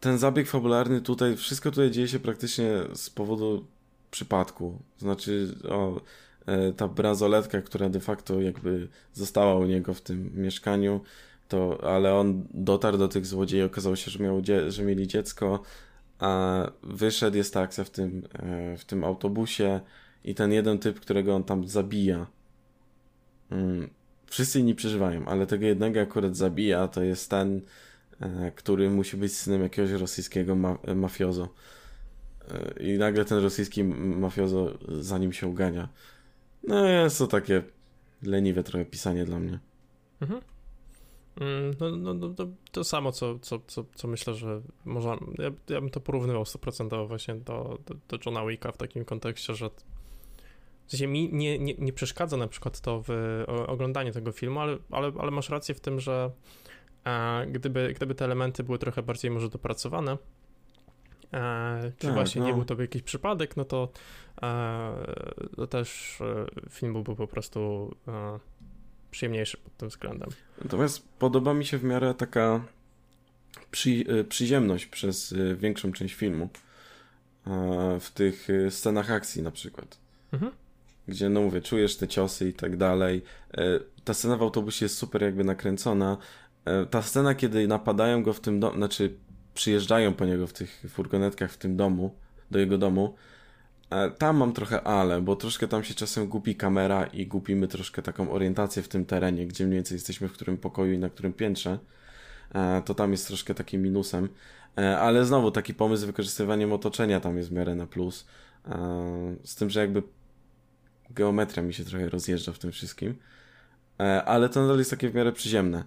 B: ten zabieg fabularny tutaj, wszystko tutaj dzieje się praktycznie z powodu przypadku. Znaczy, o, e, ta brazoletka, która de facto jakby została u niego w tym mieszkaniu, to, ale on dotarł do tych złodziei, okazało się, że, miał, że mieli dziecko, a wyszedł, jest ta akcja w tym, e, w tym autobusie i ten jeden typ, którego on tam zabija. Mm, wszyscy inni przeżywają, ale tego jednego akurat zabija, to jest ten, E, który musi być synem jakiegoś rosyjskiego ma mafiozo. E, I nagle ten rosyjski mafiozo za nim się ugania. No jest to takie leniwe trochę pisanie dla mnie. Mhm.
A: Mm, no, no, no to, to, samo, co, co, co, co myślę, że można. Ja, ja bym to porównywał 100% właśnie do, do, do Johna Wicka w takim kontekście, że w sensie mi nie, nie, nie przeszkadza na przykład to w oglądaniu tego filmu, ale, ale, ale masz rację w tym, że a gdyby, gdyby te elementy były trochę bardziej może dopracowane, e, czy tak, właśnie no. nie był to jakiś przypadek, no to, e, to też e, film byłby po prostu e, przyjemniejszy pod tym względem.
B: Natomiast podoba mi się w miarę taka przy, e, przyziemność przez e, większą część filmu w tych scenach akcji na przykład. Mhm. Gdzie, no mówię, czujesz te ciosy i tak dalej. Ta scena w autobusie jest super jakby nakręcona, E, ta scena, kiedy napadają go w tym domu, znaczy przyjeżdżają po niego w tych furgonetkach w tym domu, do jego domu, e, tam mam trochę ale, bo troszkę tam się czasem gubi kamera i gubimy troszkę taką orientację w tym terenie, gdzie mniej więcej jesteśmy w którym pokoju i na którym piętrze. E, to tam jest troszkę takim minusem. Ale znowu taki pomysł z wykorzystywaniem otoczenia tam jest w miarę na plus. Z tym, że jakby geometria mi się trochę rozjeżdża w tym wszystkim. Ale to nadal jest takie w miarę przyziemne.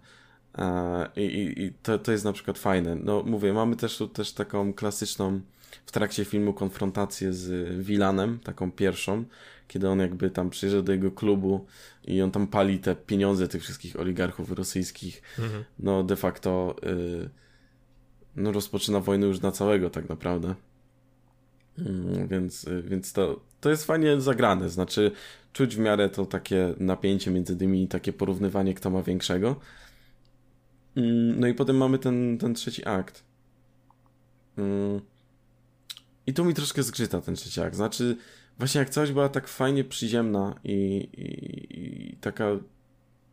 B: I, i, i to, to jest na przykład fajne. No mówię, mamy też tu też taką klasyczną w trakcie filmu konfrontację z Wilanem, taką pierwszą, kiedy on jakby tam przyjeżdża do jego klubu i on tam pali te pieniądze tych wszystkich oligarchów rosyjskich. Mhm. No de facto y, no rozpoczyna wojnę już na całego tak naprawdę. Mm, więc, y, więc to, to jest fajnie zagrane, znaczy czuć w miarę to takie napięcie między nimi i takie porównywanie kto ma większego. Mm, no i potem mamy ten, ten trzeci akt. Mm. I tu mi troszkę zgrzyta ten trzeci akt. Znaczy, właśnie jak całość była tak fajnie przyziemna i, i, i taka,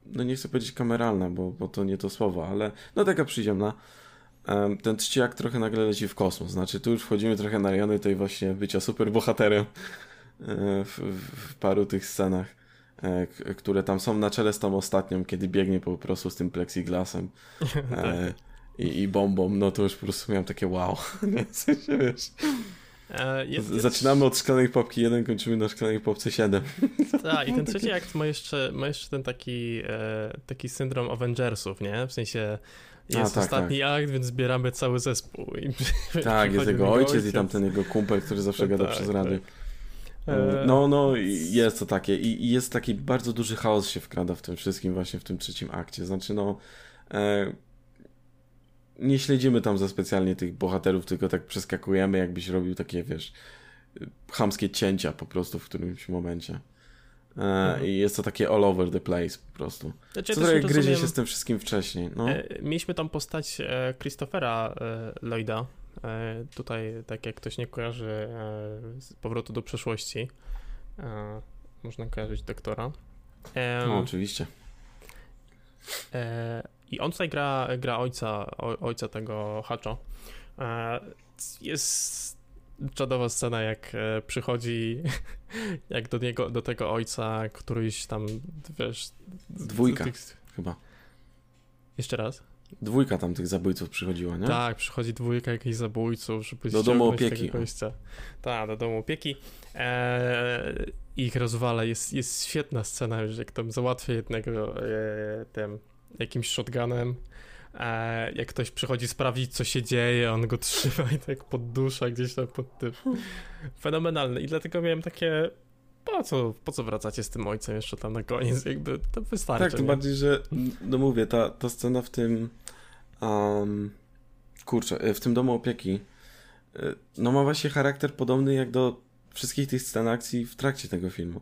B: no nie chcę powiedzieć kameralna, bo, bo to nie to słowo, ale no taka przyziemna. Ten trzeci akt trochę nagle leci w kosmos. Znaczy, tu już wchodzimy trochę na rejony tej właśnie bycia superbohaterem e, w, w paru tych scenach. E, które tam są na czele z tą ostatnią, kiedy biegnie po prostu z tym plexiglasem e, tak. i, i bombą, no to już po prostu miałem takie wow. w sensie, wiesz... E, Zaczynamy od szklanej popki 1, kończymy na szklanej popce 7.
A: Tak, i ten trzeci akt ma jeszcze, ma jeszcze ten taki, e, taki syndrom Avengersów, nie? W sensie jest A, tak, ostatni tak. akt, więc zbieramy cały zespół. I
B: tak, jest jego ojciec, ojciec, i tam ten jego kumpel, który zawsze no, gada tak, przez radio. Tak. E, no, no, jest to takie. I, jest taki bardzo duży chaos się wkrada w tym wszystkim, właśnie w tym trzecim akcie. Znaczy, no. Nie śledzimy tam za specjalnie tych bohaterów, tylko tak przeskakujemy, jakbyś robił takie, wiesz, chamskie cięcia po prostu w którymś momencie. E, mhm. I jest to takie all over the place po prostu. Znaczy, Co trochę gryzie się z tym wszystkim wcześniej. No.
A: E, mieliśmy tam postać e, Christophera e, Lloyda E, tutaj, tak jak ktoś nie kojarzy e, z powrotu do przeszłości, można kojarzyć doktora.
B: No, oczywiście.
A: I on tutaj gra, gra ojca, ojca tego Hacho. Jest czadowa scena, jak przychodzi, jak do niego, do tego ojca któryś tam, wiesz...
B: Dwójka, tych... chyba.
A: Jeszcze raz?
B: Dwójka tam tych zabójców przychodziła, nie?
A: Tak, przychodzi dwójka jakichś zabójców, żeby
B: Do domu opieki.
A: Tak, do domu opieki. Eee, ich rozwala. Jest, jest świetna scena, już jak tam załatwia jednego e, tym jakimś shotgunem. E, jak ktoś przychodzi sprawdzić, co się dzieje, on go trzyma i tak poddusza gdzieś tam pod tym. Fenomenalne. I dlatego miałem takie po co, po co wracacie z tym ojcem jeszcze tam na koniec, jakby to wystarczy.
B: Tak, tym bardziej, że no mówię, ta, ta scena w tym um, kurczę, e, w tym domu opieki e, no ma właśnie charakter podobny jak do wszystkich tych scen akcji w trakcie tego filmu.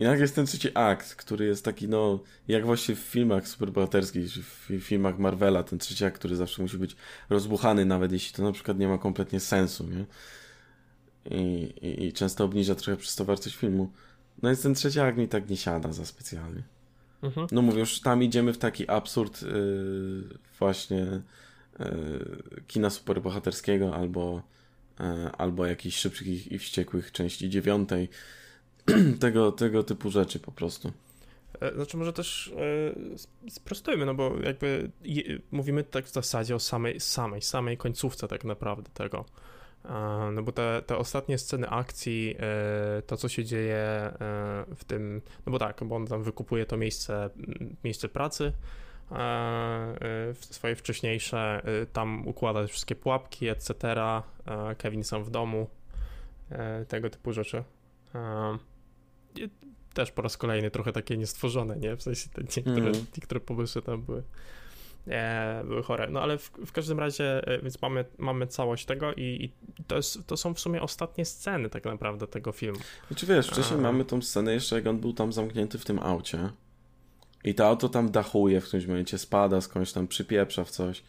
B: I nagle jest ten trzeci akt, który jest taki, no, jak właśnie w filmach superbohaterskich, czy w filmach Marvela, ten trzeci akt, który zawsze musi być rozbuchany, nawet jeśli to na przykład nie ma kompletnie sensu, nie? i, i, i często obniża trochę przez to wartość filmu. No jest ten trzeci akt mi tak nie siada za specjalnie. Mhm. No mówię, już tam idziemy w taki absurd yy, właśnie yy, kina superbohaterskiego albo, yy, albo jakichś szybkich i wściekłych części dziewiątej. tego, tego typu rzeczy po prostu.
A: E, znaczy może też e, sprostujmy, no bo jakby mówimy tak w zasadzie o samej, samej, samej końcówce tak naprawdę tego. No bo te, te ostatnie sceny akcji, e, to co się dzieje e, w tym, no bo tak, bo on tam wykupuje to miejsce, miejsce pracy, e, swoje wcześniejsze, tam układa wszystkie pułapki, etc. Kevin sam w domu, tego typu rzeczy. Też po raz kolejny trochę takie niestworzone, nie? W sensie te niektóre, mm. niektóre pomysły tam były e, były chore. No ale w, w każdym razie, e, więc mamy, mamy całość tego i, i, to, jest, to są w sumie ostatnie sceny tak naprawdę tego filmu.
B: Znaczy wiesz, wcześniej A... mamy tą scenę jeszcze jak on był tam zamknięty w tym aucie i to auto tam dachuje w którymś momencie, spada skądś tam, przypieprza w coś.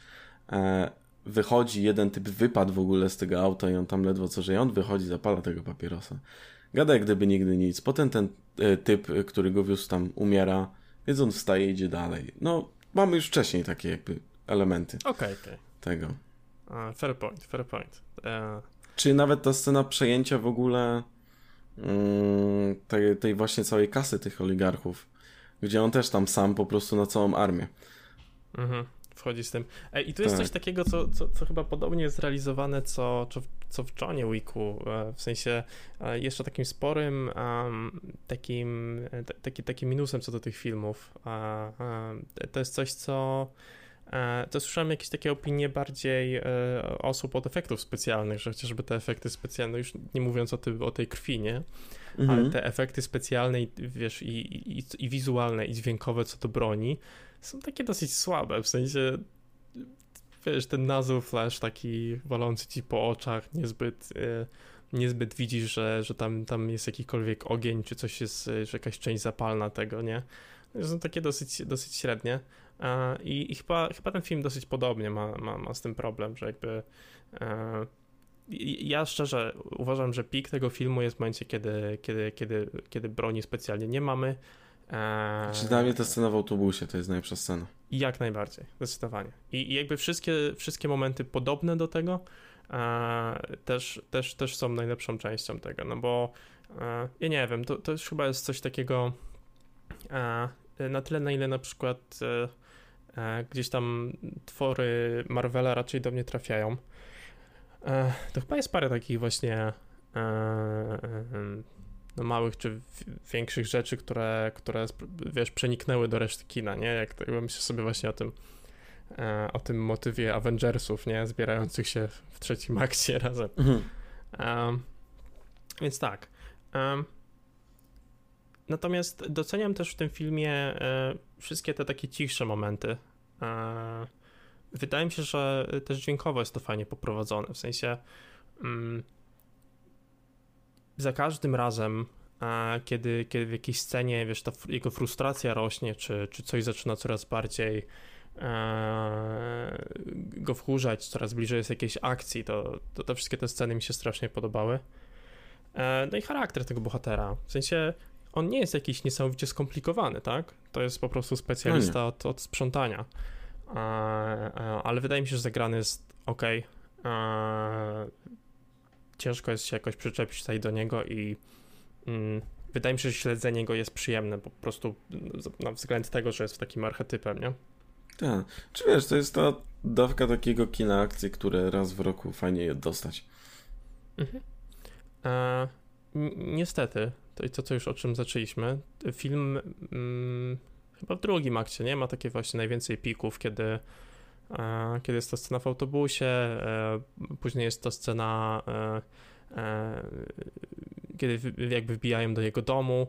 B: E, wychodzi jeden typ, wypadł w ogóle z tego auta i on tam ledwo co żyje, on wychodzi, zapala tego papierosa. Gada jak gdyby nigdy nic. Potem ten e, typ, który go wiózł tam umiera, więc on wstaje i idzie dalej. No, mamy już wcześniej takie jakby elementy
A: okay, okay.
B: tego.
A: Uh, fair point, fair point. Uh...
B: Czy nawet ta scena przejęcia w ogóle um, tej, tej właśnie całej kasy tych oligarchów, gdzie on też tam sam po prostu na całą armię.
A: Mhm wchodzi z tym. I tu jest tak. coś takiego, co, co, co, chyba podobnie jest realizowane, co, co, w Johnie Wicku, e, w sensie e, jeszcze takim sporym takim, taki, takim minusem co do tych filmów. To jest coś, co e, to słyszałem jakieś takie opinie bardziej osób od efektów specjalnych, że chociażby te efekty specjalne, już nie mówiąc o, tym, o tej krwi, nie? Mhm. Ale te efekty specjalne, wiesz, i, i, i wizualne, i dźwiękowe co do broni, są takie dosyć słabe, w sensie wiesz, ten nazw flash taki walący ci po oczach, niezbyt, e, niezbyt widzisz, że, że tam, tam jest jakikolwiek ogień, czy coś jest, że jakaś część zapalna tego, nie? Są takie dosyć, dosyć średnie. I, i chyba, chyba ten film dosyć podobnie ma, ma, ma z tym problem, że jakby. E, ja szczerze uważam, że pik tego filmu jest w momencie, kiedy, kiedy, kiedy, kiedy broni specjalnie nie mamy,
B: Eee... Czy dla mnie ta scena w autobusie to jest najlepsza scena.
A: Jak najbardziej, zdecydowanie. I, i jakby wszystkie, wszystkie momenty podobne do tego e, też, też, też są najlepszą częścią tego, no bo e, ja nie wiem, to, to już chyba jest coś takiego e, na tyle, na ile na przykład e, e, gdzieś tam twory Marvela raczej do mnie trafiają. E, to chyba jest parę takich właśnie no, małych czy większych rzeczy, które, które wiesz, przeniknęły do reszty kina, nie? Jak to, myślę sobie właśnie o tym e, o tym motywie Avengersów, nie? Zbierających się w trzecim akcie razem. Mhm. Um, więc tak. Um, natomiast doceniam też w tym filmie e, wszystkie te takie cichsze momenty. E, wydaje mi się, że też dźwiękowo jest to fajnie poprowadzone, w sensie mm, za każdym razem, kiedy, kiedy w jakiejś scenie, wiesz, ta jego frustracja rośnie, czy, czy coś zaczyna coraz bardziej e, go wkurzać, coraz bliżej jest jakiejś akcji, to, to te wszystkie te sceny mi się strasznie podobały. E, no i charakter tego bohatera, w sensie on nie jest jakiś niesamowicie skomplikowany, tak? To jest po prostu specjalista
B: No
A: od, od sprzątania. Ale wydaje mi się, że zagrany jest ok. Ciężko jest się jakoś przyczepić tutaj do niego i mm, wydaje mi się, że śledzenie go jest przyjemne, po prostu na względ tego, że jest takim archetypem, nie?
B: Tak. Czy wiesz, to jest ta dawka takiego kina akcji, które raz w roku fajnie je dostać.
A: Mhm. E, ni- niestety, to, to co już o czym zaczęliśmy, film mm, chyba w drugim akcie, nie? Ma takie właśnie najwięcej pików, kiedy, e, kiedy jest to scena w autobusie, e, później jest to scena, e, kiedy jakby wbijają do jego domu.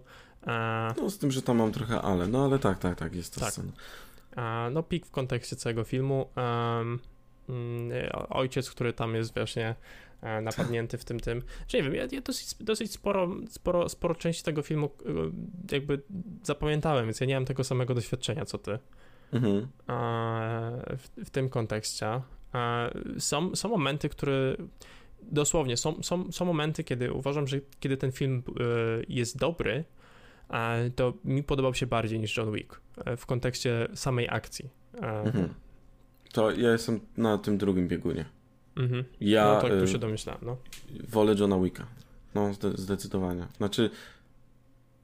B: No z tym, że tam mam trochę ale, no ale tak, tak, tak, jest to
A: Tak.
B: scena.
A: No, pik w kontekście całego filmu. Mm, Ojciec, który tam jest właśnie napadnięty w tym tym. Że nie wiem, ja, ja dosyć, dosyć sporo, sporo, sporo części tego filmu e, jakby zapamiętałem, więc ja nie mam tego samego doświadczenia co ty
B: Mhm.
A: e, w, w tym kontekście. E, Są, są momenty, które dosłownie są, są, są momenty, kiedy uważam, że kiedy ten film e, jest dobry, e, to mi podobał się bardziej niż John Wick e, w kontekście samej akcji. E,
B: Mhm. To ja jestem na tym drugim biegunie.
A: Mhm.
B: Ja
A: No tak,
B: y,
A: tu się domyślałem, no.
B: wolę Johna Wicka. No, zde- zdecydowanie. Znaczy,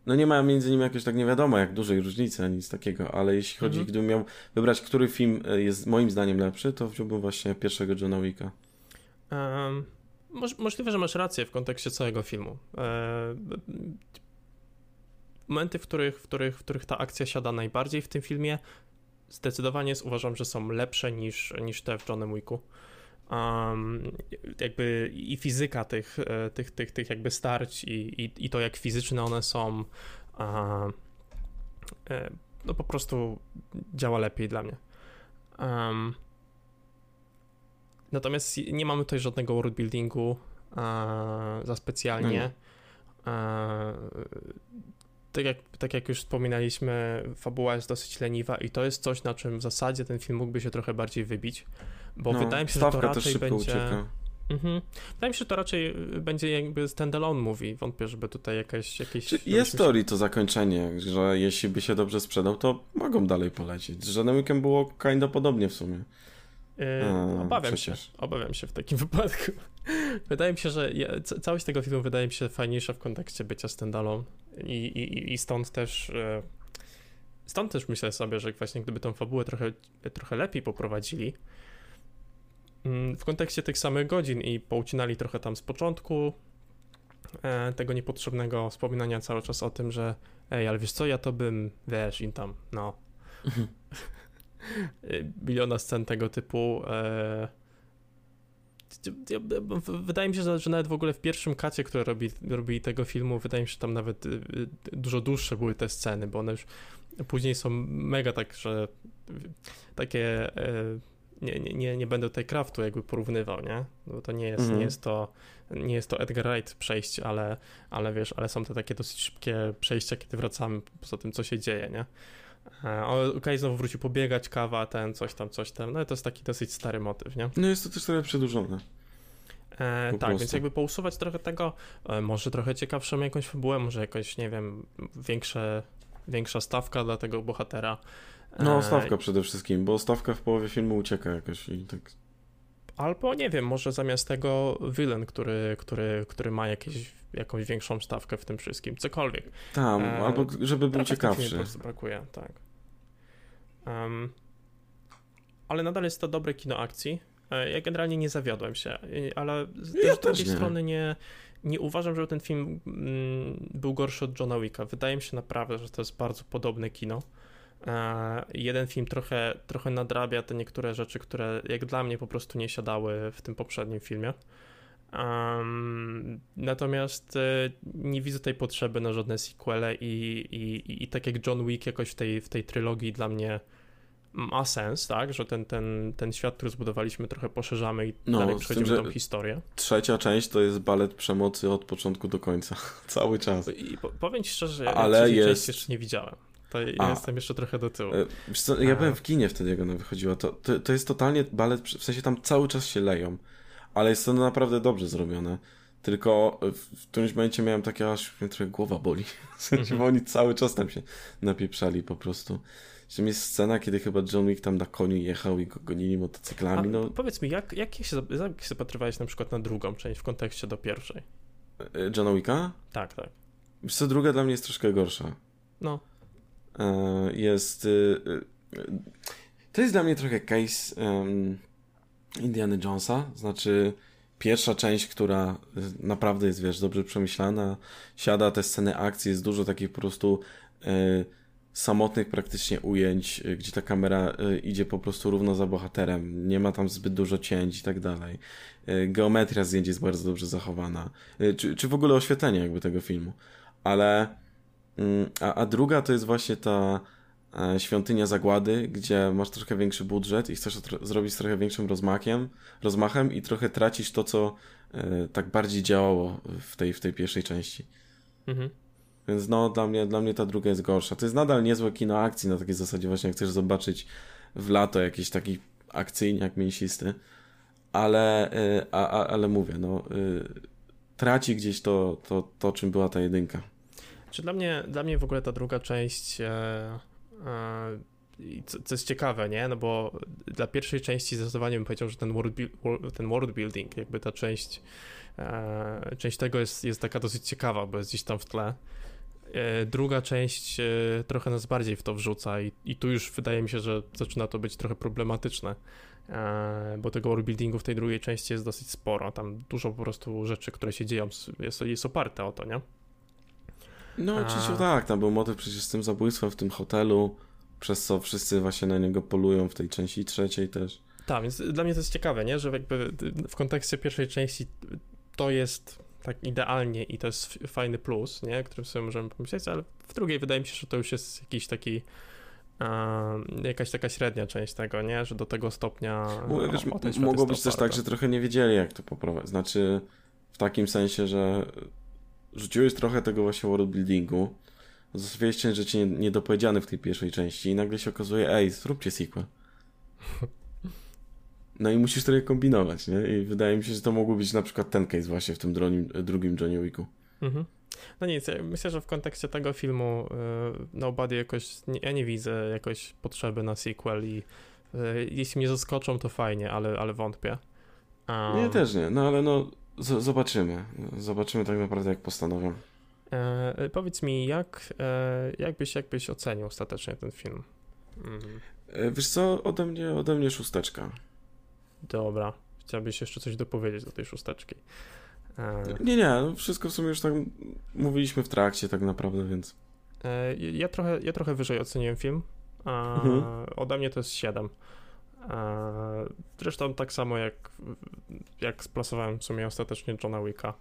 B: no nie ma między nimi jakoś tak nie wiadomo jak dużej różnicy, ani nic takiego, ale jeśli chodzi,
A: Mhm.
B: gdybym miał wybrać, który film y, jest moim zdaniem lepszy, to wziąłbym właśnie pierwszego Johna Wicka.
A: Em, moż, możliwe, że masz rację w kontekście całego filmu. E, momenty, w których, w, których, w których ta akcja siada najbardziej w tym filmie, zdecydowanie uważam, że są lepsze niż, niż te w Johnem Wicku. Um, jakby i fizyka tych, e, tych, tych, tych jakby starć i, i, i to, jak fizyczne one są, e, no po prostu działa lepiej dla mnie. Um, Natomiast nie mamy tutaj żadnego worldbuildingu e, za specjalnie.
B: No
A: tak, jak, tak jak już wspominaliśmy, fabuła jest dosyć leniwa i to jest coś, na czym w zasadzie ten film mógłby się trochę bardziej wybić, bo
B: no,
A: wydaje mi się, że to
B: też
A: raczej będzie...
B: ucieka.
A: Mhm. Wydaje mi się, że to raczej y, będzie jakby standalone movie. Wątpię, żeby tutaj jakaś... jakieś
B: Czy jest
A: się-
B: teorii to zakończenie, że jeśli by się dobrze sprzedał, to mogą dalej polecieć. Z Wickiem było kinda podobnie w sumie.
A: Yy, obawiam
B: przecież.
A: się, obawiam się w takim wypadku. wydaje mi się, że ja, ca- całość tego filmu wydaje mi się fajniejsza w kontekście bycia standalone i, i, i stąd też e, stąd też myślę sobie, że właśnie gdyby tą fabułę trochę, trochę lepiej poprowadzili w kontekście tych samych godzin i poucinali trochę tam z początku e, tego niepotrzebnego wspominania cały czas o tym, że ej, ale wiesz co, ja to bym, wiesz, im tam, no, y, miliona scen tego typu. E, wydaje mi się, że, nawet w ogóle w pierwszym kacie, które robi, robili tego filmu, wydaje mi się, że tam nawet y, y, dużo dłuższe były te sceny, bo one już później są mega tak, że takie. Nie, nie, nie, będę tutaj craftu jakby porównywał, nie? Bo to nie jest,
B: Mhm.
A: nie jest to nie jest to Edgar Wright przejście, ale, ale wiesz, ale są to takie dosyć szybkie przejścia, kiedy wracamy poza tym, co się dzieje, nie? E, okej, znowu wrócił pobiegać, kawa, ten, coś tam, coś tam. No to jest taki dosyć stary motyw, nie?
B: No jest to też trochę przedłużone.
A: E, tak,
B: prostu.
A: więc jakby pousuwać trochę tego, e, może trochę ciekawszą jakąś fabułę, może jakoś, nie wiem, większe, większa stawka dla tego bohatera. E,
B: No, stawka przede wszystkim, bo stawka w połowie filmu ucieka jakoś i tak.
A: Albo, nie wiem, może zamiast tego villain, który, który, który ma jakieś, jakąś większą stawkę w tym wszystkim, cokolwiek.
B: Tam,
A: E,
B: albo żeby był
A: filmie po
B: ciekawszy.
A: prostu brakuje, tak. Em, ale nadal jest to dobre kino akcji. E, Ja generalnie nie zawiodłem się, ale z,
B: Ja
A: z drugiej
B: nie.
A: strony nie, nie uważam, żeby ten film mm, był gorszy od Johna Wicka. Wydaje mi się naprawdę, że to jest bardzo podobne kino. E, Jeden film trochę, trochę nadrabia te niektóre rzeczy, które jak dla mnie po prostu nie siadały w tym poprzednim filmie. Em, natomiast e, nie widzę tej potrzeby na żadne sequele i, i, i, tak jak John Wick jakoś w tej, w tej trylogii dla mnie ma sens, tak, że ten, ten, ten świat, który zbudowaliśmy trochę poszerzamy i
B: No,
A: dalej przechodzimy
B: tym,
A: tą historię.
B: Trzecia część to jest balet przemocy od początku do końca. Cały czas.
A: I po, powiem ci szczerze, że
B: Ale jest-
A: części jeszcze nie widziałem. To ja
B: A.
A: jestem jeszcze trochę do tyłu.
B: E, co, ja byłem w kinie wtedy, jak ona wychodziła. To, to, to jest totalnie balet, w sensie tam cały czas się leją, ale jest to naprawdę dobrze zrobione. Tylko w, którymś momencie miałem takie, aż mnie trochę głowa boli. W sensie, bo oni cały czas tam się napieprzali po prostu. Zresztą jest scena, kiedy chyba John Wick tam na koniu jechał i go gonili motocyklami. No,
A: Powiedz mi, jak, jak, się, jak się zapatrywałeś na przykład na drugą część w kontekście do pierwszej?
B: e, Johna Wicka?
A: Tak, tak.
B: Wiesz co, druga dla mnie jest troszkę gorsza.
A: No,
B: jest. y, y, To jest dla mnie trochę case Indiana Jonesa. Znaczy, pierwsza część, która y, naprawdę jest, wiesz, dobrze przemyślana, siada te sceny akcji, jest dużo takich po prostu samotnych praktycznie ujęć, gdzie ta kamera idzie po prostu równo za bohaterem. Nie ma tam zbyt dużo cięć i tak dalej. Geometria zdjęć jest bardzo dobrze zachowana. Czy, czy w ogóle oświetlenie jakby tego filmu. Ale A, a druga to jest właśnie ta e, świątynia zagłady, gdzie masz trochę większy budżet i chcesz tro- zrobić z trochę większym rozmakiem, rozmachem i trochę tracisz to, co e, tak bardziej działało w tej, w tej pierwszej części.
A: mhm.
B: Więc no, dla mnie, dla mnie ta druga jest gorsza. To jest nadal niezłe kino akcji na takiej zasadzie właśnie, jak chcesz zobaczyć w lato jakiś taki akcyjniak mięsisty, ale, e, a, a, ale mówię, no, e, traci gdzieś to, to, to, czym była ta jedynka.
A: Czy dla mnie, dla mnie w ogóle ta druga część, e, e, co, co jest ciekawe, nie? No bo dla pierwszej części zdecydowanie bym powiedział, że ten world, ten world building, jakby ta część, e, część tego jest, jest taka dosyć ciekawa, bo jest gdzieś tam w tle. E, druga część e, trochę nas bardziej w to wrzuca i, i tu już wydaje mi się, że zaczyna to być trochę problematyczne, e, bo tego world buildingu w tej drugiej części jest dosyć sporo. Tam dużo po prostu rzeczy, które się dzieją, jest, jest oparte o to, nie?
B: No,
A: A.
B: oczywiście tak, tam był motyw przecież z tym zabójstwem w tym hotelu, przez co wszyscy właśnie na niego polują w tej części trzeciej też.
A: Tak, więc dla mnie to jest ciekawe, nie? Że jakby w kontekście pierwszej części to jest tak idealnie i to jest fajny plus, nie? Którym sobie możemy pomyśleć, ale w drugiej wydaje mi się, że to już jest jakiś taki jakaś taka średnia część tego, nie? Że do tego stopnia
B: Mo- wiesz,
A: o,
B: mogło być też tak,
A: oparte.
B: że trochę nie wiedzieli jak to poprowadzić. Znaczy, w takim sensie, że rzuciłeś trochę tego właśnie world buildingu, zostawiłeś część rzeczy nie- niedopowiedziane w tej pierwszej części i nagle się okazuje, ej, zróbcie sequel. No i musisz trochę kombinować, nie? I wydaje mi się, że to mógł być na przykład ten case właśnie w tym drugim, drugim Johnny Wicku.
A: Mhm. No nic, ja myślę, że w kontekście tego filmu y, Nobody jakoś, ja nie widzę jakoś potrzeby na sequel i y, jeśli mnie zaskoczą, to fajnie, ale, ale wątpię. Um,
B: Nie, też nie, no ale no z- zobaczymy. Zobaczymy tak naprawdę jak postanowią.
A: E, powiedz mi, jak, e, jak, byś, jak byś ocenił ostatecznie ten film? Mm,
B: E, Wiesz co, ode mnie, ode mnie szósteczka.
A: dobra, chciałbyś jeszcze coś dopowiedzieć do tej szósteczki. E,
B: Nie, nie, no wszystko w sumie już tak mówiliśmy w trakcie tak naprawdę, więc...
A: e, ja, trochę, ja trochę wyżej oceniłem film. A
B: Mhm.
A: Ode mnie to jest 7. Zresztą tak samo jak, jak splasowałem w sumie ostatecznie Johna Wicka.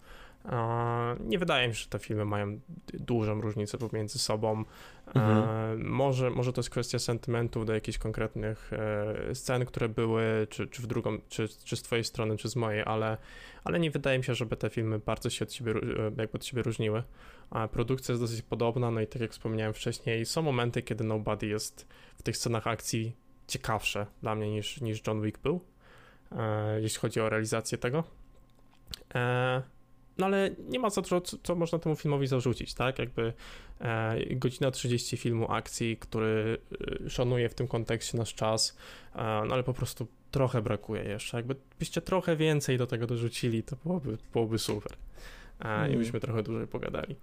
A: Nie wydaje mi się, że te filmy mają dużą różnicę pomiędzy sobą.
B: Mhm.
A: Może, może to jest kwestia sentymentów do jakichś konkretnych e, scen, które były, czy, czy w drugą, czy, czy z twojej strony, czy z mojej, ale, ale nie wydaje mi się, żeby te filmy bardzo się od siebie, e, jakby od siebie różniły. Produkcja jest dosyć podobna, no i tak jak wspomniałem wcześniej, są momenty, kiedy Nobody jest w tych scenach akcji ciekawsze dla mnie niż, niż John Wick był, e, jeśli chodzi o realizację tego. E, no ale nie ma za dużo, co, co można temu filmowi zarzucić, tak? Jakby e, godzina 30 filmu akcji, który e, szanuje w tym kontekście nasz czas, e, no ale po prostu trochę brakuje jeszcze. Jakby byście trochę więcej do tego dorzucili, to byłoby, byłoby super. E, I
B: Mm.
A: byśmy trochę dłużej pogadali.